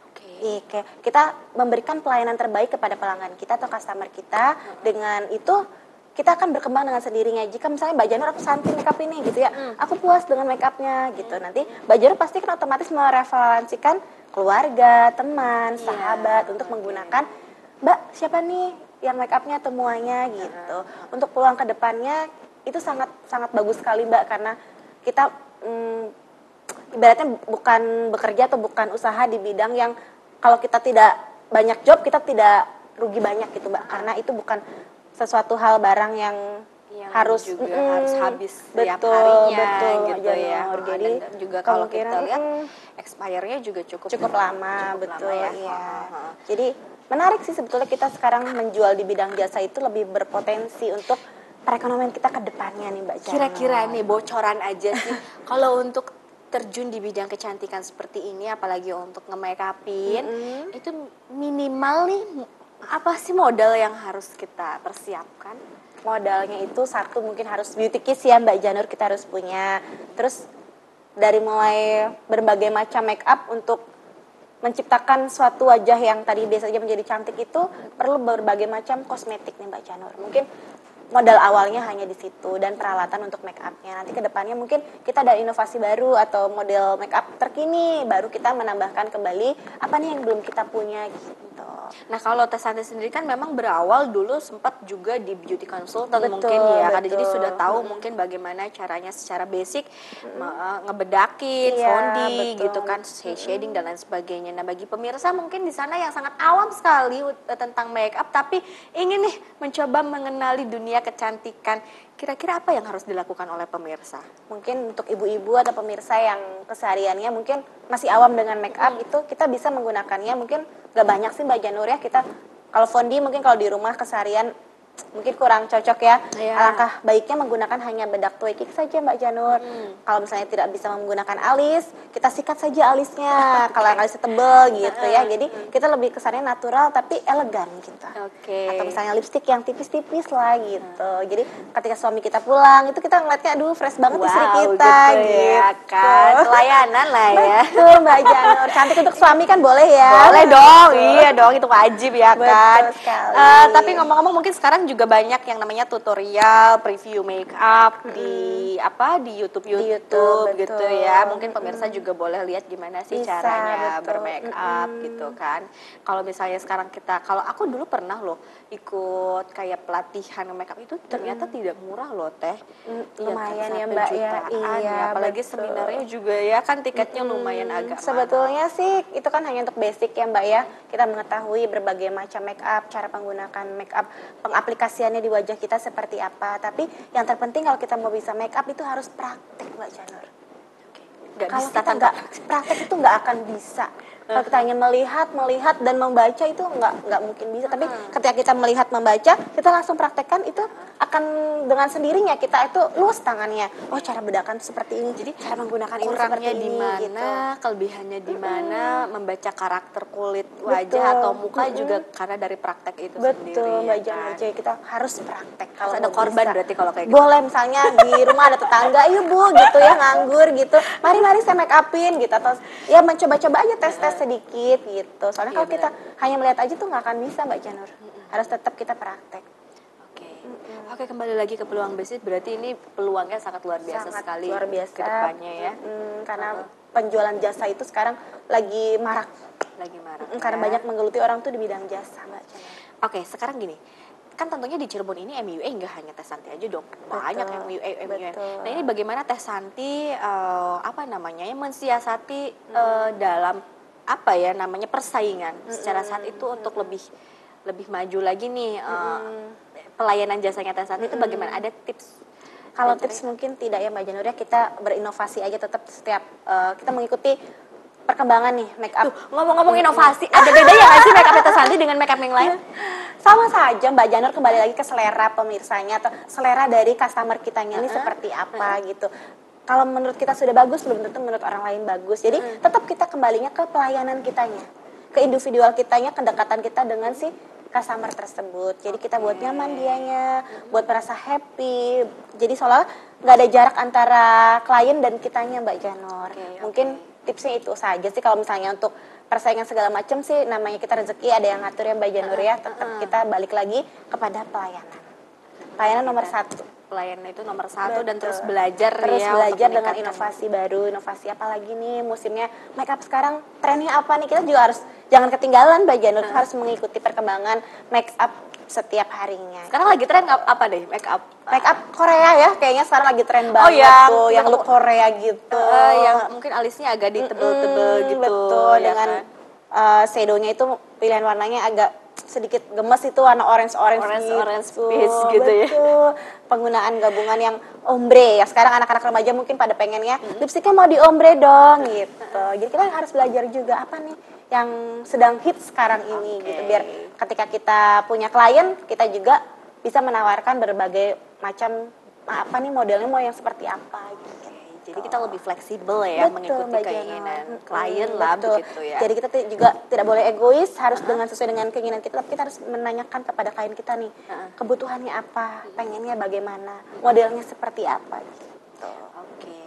Oke. Kayak kita memberikan pelayanan terbaik kepada pelanggan kita atau customer kita. Dengan itu kita akan berkembang dengan sendirinya. Jika misalnya Mbak Janur aku santai makeup ini gitu ya, aku puas dengan makeupnya gitu. Nanti Mbak Janur pasti kan otomatis mereferensikan keluarga, teman, Iya, sahabat untuk menggunakan Mbak siapa nih yang makeupnya temuannya gitu. Untuk peluang ke depannya itu sangat sangat bagus sekali Mbak. Karena kita mm, ibaratnya bukan bekerja atau bukan usaha di bidang yang kalau kita tidak banyak job kita tidak rugi banyak gitu mbak. Karena itu bukan sesuatu hal barang yang Yang harus juga mm, harus habis setiap betul, harinya betul, gitu ya. Janur. Ah, Jadi dan, juga kalau kita lihat mm, expire-nya juga cukup cukup lama cukup betul lama ya. ah. Jadi menarik sih sebetulnya kita sekarang menjual di bidang jasa itu lebih berpotensi untuk perekonomian kita ke depannya nih Mbak. Kira-kira nih bocoran aja sih kalau untuk terjun di bidang kecantikan seperti ini apalagi untuk nge-make upin Mm-mm. itu minimal nih apa sih modal yang harus kita persiapkan? modalnya itu satu mungkin harus beauty kiss ya Mbak Janur kita harus punya. Terus dari mulai berbagai macam make up untuk menciptakan suatu wajah yang tadi biasanya menjadi cantik itu perlu berbagai macam kosmetik nih Mbak Janur. Mungkin modal awalnya hanya di situ dan peralatan untuk make upnya. Nanti ke depannya mungkin kita ada inovasi baru atau model make up terkini baru kita menambahkan kembali apa nih yang belum kita punya gitu. Nah kalau Teh Santi sendiri kan memang berawal dulu sempat juga di beauty consultant Betul, mungkin ya kan jadi betul. sudah tahu mungkin bagaimana caranya secara basic eh, ngebedakin, Iya, fondi betul. gitu kan, shading dan lain sebagainya. Nah bagi pemirsa mungkin di sana yang sangat awam sekali tentang make up tapi ingin nih mencoba mengenali dunia kecantikan. Kira-kira apa yang harus dilakukan oleh pemirsa? mungkin untuk ibu-ibu atau pemirsa yang kesehariannya mungkin masih awam dengan make up itu kita bisa menggunakannya mungkin gak banyak sih Mbak Janur ya kita kalau fondi mungkin kalau di rumah keseharian mungkin kurang cocok ya Iya. alangkah baiknya menggunakan hanya bedak twikik saja Mbak Janur Hmm. kalau misalnya tidak bisa menggunakan alis kita sikat saja alisnya kalau yang alisnya tebel gitu ya jadi kita lebih kesannya natural tapi elegan gitu Oke. atau misalnya lipstick yang tipis-tipis lah gitu. Jadi ketika suami kita pulang itu kita ngeliatnya aduh fresh banget istri Wow, kita gitu gitu. ya kan. Pelayanan lah ya. Betul Mbak Janur. Cantik untuk suami kan boleh ya. Boleh dong, iya dong itu wajib ya Betul kan. sekali. Eh, tapi ngomong-ngomong mungkin sekarang juga banyak yang namanya tutorial, preview make up di apa di YouTube YouTube, YouTube, gitu betul. ya. Mungkin pemirsa juga boleh lihat gimana sih Bisa, caranya betul. bermake up gitu kan. Kalau misalnya sekarang kita, kalau aku dulu pernah loh ikut kayak pelatihan make up itu ternyata tidak murah loh teh. Mm, Iya, lumayan ya, Mbak, ya. Iya, apalagi betul. seminarnya juga ya kan tiketnya lumayan agak mahal. Sebetulnya sih itu kan hanya untuk basic ya Mbak ya. Kita mengetahui berbagai macam make up, cara menggunakan make up, pengaplikasiannya di wajah kita seperti apa. Tapi yang terpenting kalau kita mau bisa make up itu harus praktek Mbak Janur. Kalau bisa kita nggak praktek itu nggak akan bisa kalau kita hanya melihat melihat dan membaca itu nggak nggak mungkin bisa tapi ketika kita melihat membaca kita langsung praktekkan itu akan dengan sendirinya kita itu luas tangannya oh cara bedakan seperti ini jadi cara menggunakan ini seperti di mana, gitu kelebihannya di mana, membaca karakter kulit wajah Betul. atau muka Mm-mm. juga karena dari praktek itu sendiri. betul ya kan? jadi kita harus praktek kalau Harus ada korban bisa. berarti kalau kayak gitu. boleh misalnya di rumah ada tetangga yuk bu gitu ya nganggur gitu mari mari saya make upin gitu atau ya mencoba-coba aja tes tes sedikit gitu soalnya Iya, kalau kita hanya melihat aja tuh nggak akan bisa mbak Janur harus tetap kita praktek Oke. Oke, kembali lagi ke peluang bisnis berarti ini peluangnya sangat luar biasa Sangat sekali luar biasa ke depannya ya. Karena penjualan jasa itu sekarang lagi marak Lagi marah. Mm, karena banyak menggeluti orang tuh di bidang jasa mbak Janur Oke, sekarang gini. Kan tentunya di Cirebon ini MUA nggak hanya Teh Santi aja dong. Banyak Betul, MUA, MUA. betul. Nah, ini bagaimana Teh Santi eh, apa namanya? ya, mensiasati eh, dalam apa ya namanya persaingan. Secara saat itu untuk lebih lebih maju lagi nih eh, pelayanan jasanya Teh Santi itu bagaimana? Ada tips Kalau dan tips mungkin tidak ya Mbak Janur ya kita berinovasi aja tetap setiap eh, kita mengikuti perkembangan nih make up. Ngomong-ngomong inovasi, ada bedanya nggak sih makeup Teh Santi dengan makeup yang lain? Sama saja Mbak Janur kembali lagi ke selera pemirsanya atau selera dari customer kitanya ini seperti apa gitu. Kalau menurut kita sudah bagus belum tentu menurut orang lain bagus. Jadi tetap kita kembalinya ke pelayanan kitanya, ke individual kitanya, kedekatan kita dengan si customer tersebut. Jadi kita buat nyaman dianya, buat merasa happy. Jadi seolah nggak ada jarak antara klien dan kitanya Mbak Janur. Oke, Mungkin tipsnya itu saja sih. Kalau misalnya untuk persaingan segala macam sih namanya kita rezeki ada yang ngatur ya Mbak Janur ya. Tetap kita balik lagi kepada pelayanan. Pelayanan nomor satu pelayanan itu nomor satu dan Betul. terus belajar terus ya belajar dengan inovasi baru inovasi apa lagi nih? Musimnya make up sekarang trennya apa nih? Kita juga harus jangan ketinggalan Mbak Janur harus mengikuti perkembangan make up setiap harinya. Sekarang lagi tren ap- apa deh make up? Make up Korea ya kayaknya sekarang lagi tren banget yang- tuh yang yang- look Korea gitu. Eh, yang mungkin alisnya agak ditebel-tebel Mm, gitu betul ya dengan kan? uh, shadownya itu pilihan warnanya agak sedikit gemes itu warna orange orange Orange- gitu. orange peach gitu ya. Penggunaan gabungan yang ombre ya. Sekarang anak-anak remaja mungkin pada pengennya Mm-hmm. lipstiknya mau di ombre dong gitu. Jadi kita harus belajar juga apa nih yang sedang hits sekarang ini Oke. gitu biar ketika kita punya klien kita juga bisa menawarkan berbagai macam apa nih modelnya mau yang seperti apa gitu. Jadi kita lebih fleksibel ya Betul, mengikuti Mbak keinginan Jana. Klien lah betul. begitu ya Jadi kita juga tidak boleh egois, harus dengan sesuai dengan keinginan kita, tapi kita harus menanyakan kepada klien kita nih, kebutuhannya apa, pengennya bagaimana, modelnya seperti apa gitu. Oke.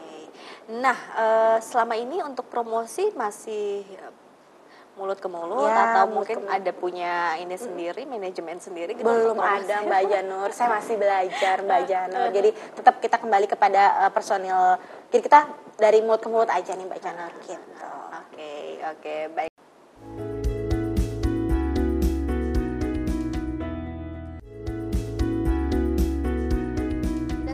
Nah, eh, selama ini untuk promosi masih eh, mulut ke mulut Ya, atau mulut mungkin mulut. ada punya ini sendiri, manajemen sendiri gitu Belum ada Mbak Janur, saya masih belajar Mbak Janur. Jadi tetap kita kembali kepada uh, personil. Jadi kita dari mulut ke mulut aja nih Mbak Janur gitu. Oke, oke, baik.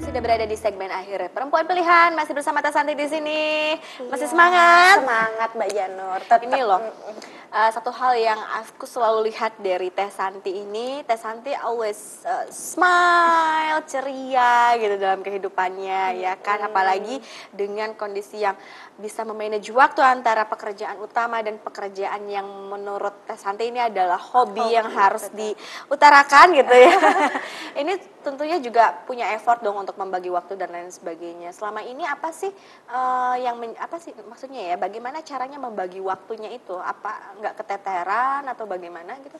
Sudah berada di segmen akhir perempuan pilihan. Masih bersama Teh Santi di sini. Masih Iya, semangat? Semangat Mbak Janur. Tetap. ini loh uh, satu hal yang aku selalu lihat dari Teh Santi ini. Teh Santi always uh, smile ceria gitu dalam kehidupannya ya kan? Apalagi dengan kondisi yang bisa memanage waktu antara pekerjaan utama dan pekerjaan yang menurut Teh Santi ini adalah hobi Hobi, yang harus betul. diutarakan gitu ya. Ini tentunya juga punya effort dong untuk membagi waktu dan lain sebagainya. Selama ini apa sih uh, yang men- apa sih maksudnya ya? Bagaimana caranya membagi waktunya itu? Apa nggak keteteran atau bagaimana gitu?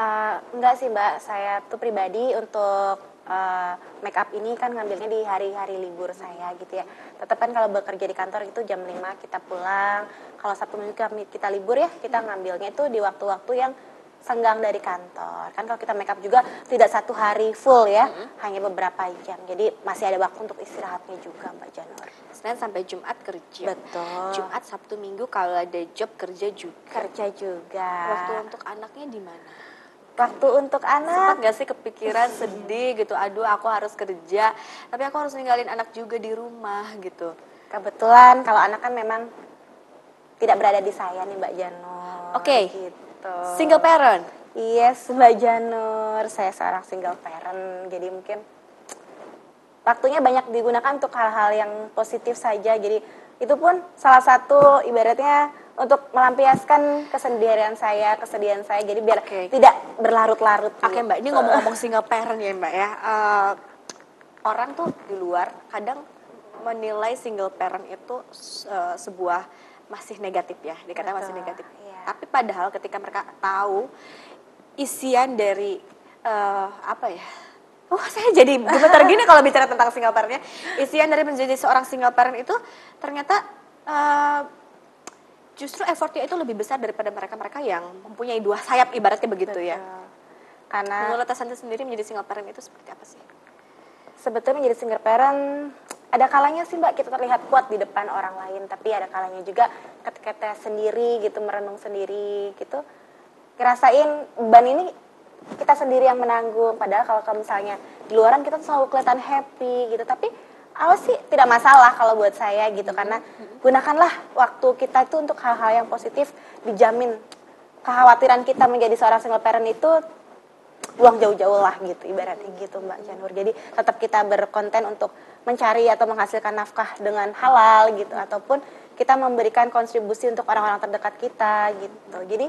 Eh, enggak sih Mbak, saya tuh pribadi untuk eh, make up ini kan ngambilnya di hari-hari libur saya gitu ya. Tetap kan kalau bekerja di kantor itu jam 5 kita pulang. Kalau Sabtu Minggu kita libur ya, kita ngambilnya itu di waktu-waktu yang senggang dari kantor. Kan kalau kita make up juga tidak satu hari full ya, hanya beberapa jam. Jadi masih ada waktu untuk istirahatnya juga Mbak Janur. Senin sampai Jumat kerja Betul. Jumat Sabtu Minggu kalau ada job kerja juga Kerja juga. waktu untuk anaknya di mana Waktu untuk sempat anak gak sih kepikiran sedih gitu aduh aku harus kerja tapi aku harus ninggalin anak juga di rumah gitu Kebetulan kalau anak kan memang tidak berada di saya nih Mbak Janur. Oke. Gitu. Single parent Yes Mbak Janur, saya seorang single parent. Jadi mungkin waktunya banyak digunakan untuk hal-hal yang positif saja. Jadi itu pun salah satu ibaratnya untuk melampiaskan kesendirian saya, kesedihan saya. Jadi biar Oke. tidak berlarut-larut. Oke gitu. mbak, ini ngomong-ngomong single parent ya mbak ya. Eh, orang tuh di luar kadang menilai single parent itu eh, sebuah masih negatif ya, dikatakan masih negatif. Tapi padahal ketika mereka tahu isian dari eh, apa ya? Oh saya jadi gemetar gini kalau bicara tentang single parentnya. Isian dari menjadi seorang single parent itu ternyata eh, justru effortnya itu lebih besar daripada mereka-mereka yang mempunyai dua sayap ibaratnya begitu ya. Betul. Karena Menurut Santi sendiri menjadi single parent itu seperti apa sih? sebetulnya menjadi single parent ada kalanya sih mbak kita terlihat kuat di depan orang lain tapi ada kalanya juga ketika kita sendiri gitu merenung sendiri gitu ngerasain beban ini kita sendiri yang menanggung. Padahal kalau kalau misalnya di luaran kita selalu kelihatan happy gitu. Tapi awas sih tidak masalah kalau buat saya gitu karena gunakanlah waktu kita itu untuk hal-hal yang positif dijamin. Kekhawatiran kita menjadi seorang single parent itu buang jauh-jauh lah gitu ibaratnya gitu Mbak Janur. Jadi tetap kita berkonten untuk mencari atau menghasilkan nafkah dengan halal gitu ataupun kita memberikan kontribusi untuk orang-orang terdekat kita gitu. Jadi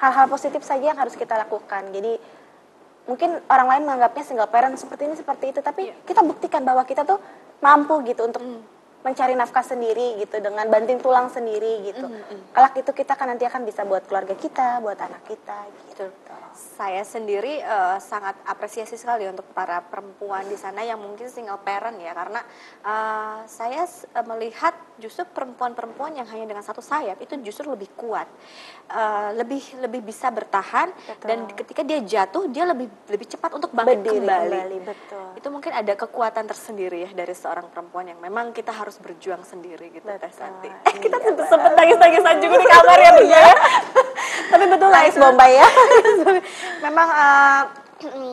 hal-hal positif saja yang harus kita lakukan. Jadi mungkin orang lain menganggapnya single parent seperti ini seperti itu tapi kita buktikan bahwa kita tuh mampu gitu untuk mencari nafkah sendiri gitu dengan banting tulang sendiri gitu. Kelak itu kita kan nanti akan bisa buat keluarga kita, buat anak kita gitu. Saya sendiri eh, sangat apresiasi sekali untuk para perempuan di sana yang mungkin single parent ya karena eh, saya eh, melihat justru perempuan-perempuan yang hanya dengan satu sayap itu justru lebih kuat, uh, lebih lebih bisa bertahan Betul. dan ketika dia jatuh dia lebih lebih cepat untuk bangkit Berdiri kembali. kembali, betul. Itu mungkin ada kekuatan tersendiri ya dari seorang perempuan yang memang kita harus berjuang sendiri gitu Teh. Santi. Iya, kita benar. sempet nangis-nangisan juga di kamar ya ya. Tapi betul lah. Bombay ya. memang eh,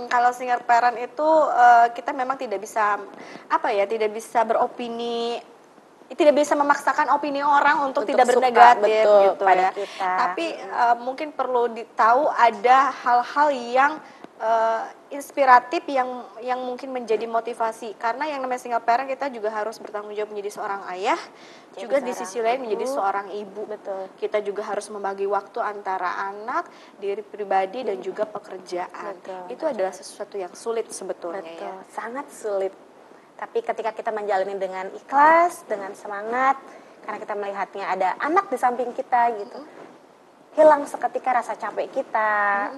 kalau single parent itu eh, kita memang tidak bisa apa ya tidak bisa beropini tidak bisa memaksakan opini orang untuk, Untuk tidak suka, bernegatif betul, gitu pada ya. kita. Tapi eh, mungkin perlu ditahu ada hal-hal yang eh, inspiratif yang yang mungkin menjadi motivasi karena yang namanya single parent kita juga harus bertanggung jawab menjadi seorang ayah Jadi juga di sisi lain menjadi seorang ibu Betul. kita juga harus membagi waktu antara anak, diri pribadi dan juga pekerjaan. Betul, Itu adalah sesuatu yang sulit sebetulnya Betul, ya. sangat sulit. Tapi ketika kita menjalani dengan ikhlas, dengan semangat, karena kita melihatnya ada anak di samping kita gitu, hilang seketika rasa capek kita,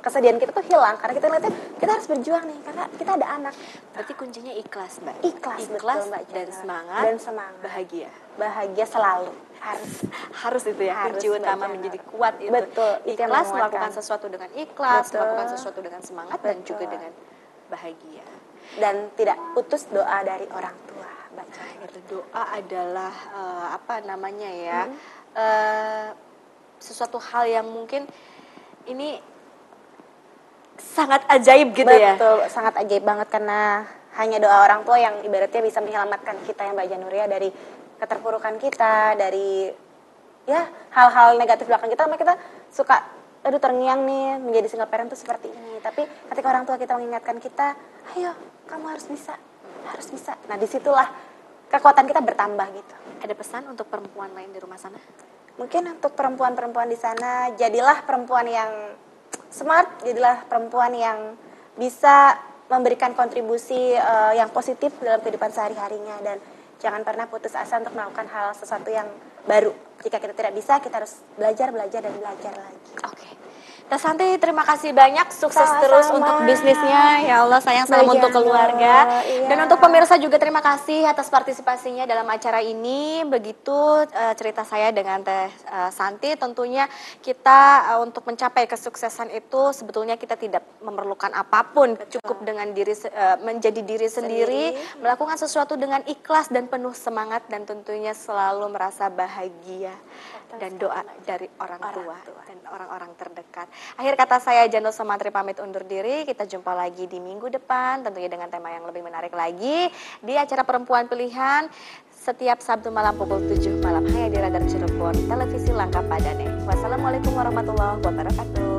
kesedihan kita tuh hilang karena kita lihatnya kita harus berjuang nih karena kita ada anak. Berarti kuncinya ikhlas, Mbak. Ikhlas, ikhlas betul, Mbak dan semangat, Dan semangat. bahagia. Bahagia selalu harus. Harus itu ya Harus, kunci utama Jana. menjadi kuat itu. Betul, Ikhlas melakukan sesuatu dengan ikhlas, Betul. melakukan sesuatu dengan semangat dan Betul. juga dengan bahagia. Dan tidak putus doa dari orang tua, Mbak Jana. Gitu. Doa adalah eh, apa namanya ya? Hmm. eh, sesuatu hal yang mungkin ini sangat ajaib gitu ya. Betul, sangat ajaib banget karena hanya doa orang tua yang ibaratnya bisa menyelamatkan kita ya Mbak Januria dari keterpurukan kita, dari ya hal-hal negatif belakang kita, makanya kita suka aduh terngiang nih menjadi single parent tuh seperti ini. Tapi ketika orang tua kita mengingatkan kita, ayo kamu harus bisa, harus bisa. Nah di situlah kekuatan kita bertambah gitu. Ada pesan untuk perempuan lain di rumah sana? Mungkin untuk perempuan-perempuan di sana, jadilah perempuan yang smart, jadilah perempuan yang bisa memberikan kontribusi eh, yang positif dalam kehidupan sehari-harinya dan jangan pernah putus asa untuk melakukan hal sesuatu yang baru. Jika kita tidak bisa, kita harus belajar, belajar dan belajar lagi. Oke. Teh Santi, terima kasih banyak. Sukses Sama-sama. terus untuk bisnisnya. Ya Allah, sayang salam untuk keluarga. iya. Dan untuk pemirsa juga terima kasih atas partisipasinya dalam acara ini. Begitu eh, cerita saya dengan Teh eh, Santi. Tentunya kita eh, untuk mencapai kesuksesan itu sebetulnya kita tidak memerlukan apa pun. Cukup dengan diri eh, menjadi diri sendiri, melakukan sesuatu dengan ikhlas dan penuh semangat dan tentunya selalu merasa bahagia Dan doa dari orang Orang tua tua. dan orang-orang terdekat. Akhir kata saya Jano Semantri pamit undur diri. Kita jumpa lagi di minggu depan tentunya dengan tema yang lebih menarik lagi di acara Perempuan Pilihan setiap Sabtu malam pukul 7 malam hanya di Radar Cirebon Televisi Langka Padane. Wassalamualaikum warahmatullahi wabarakatuh.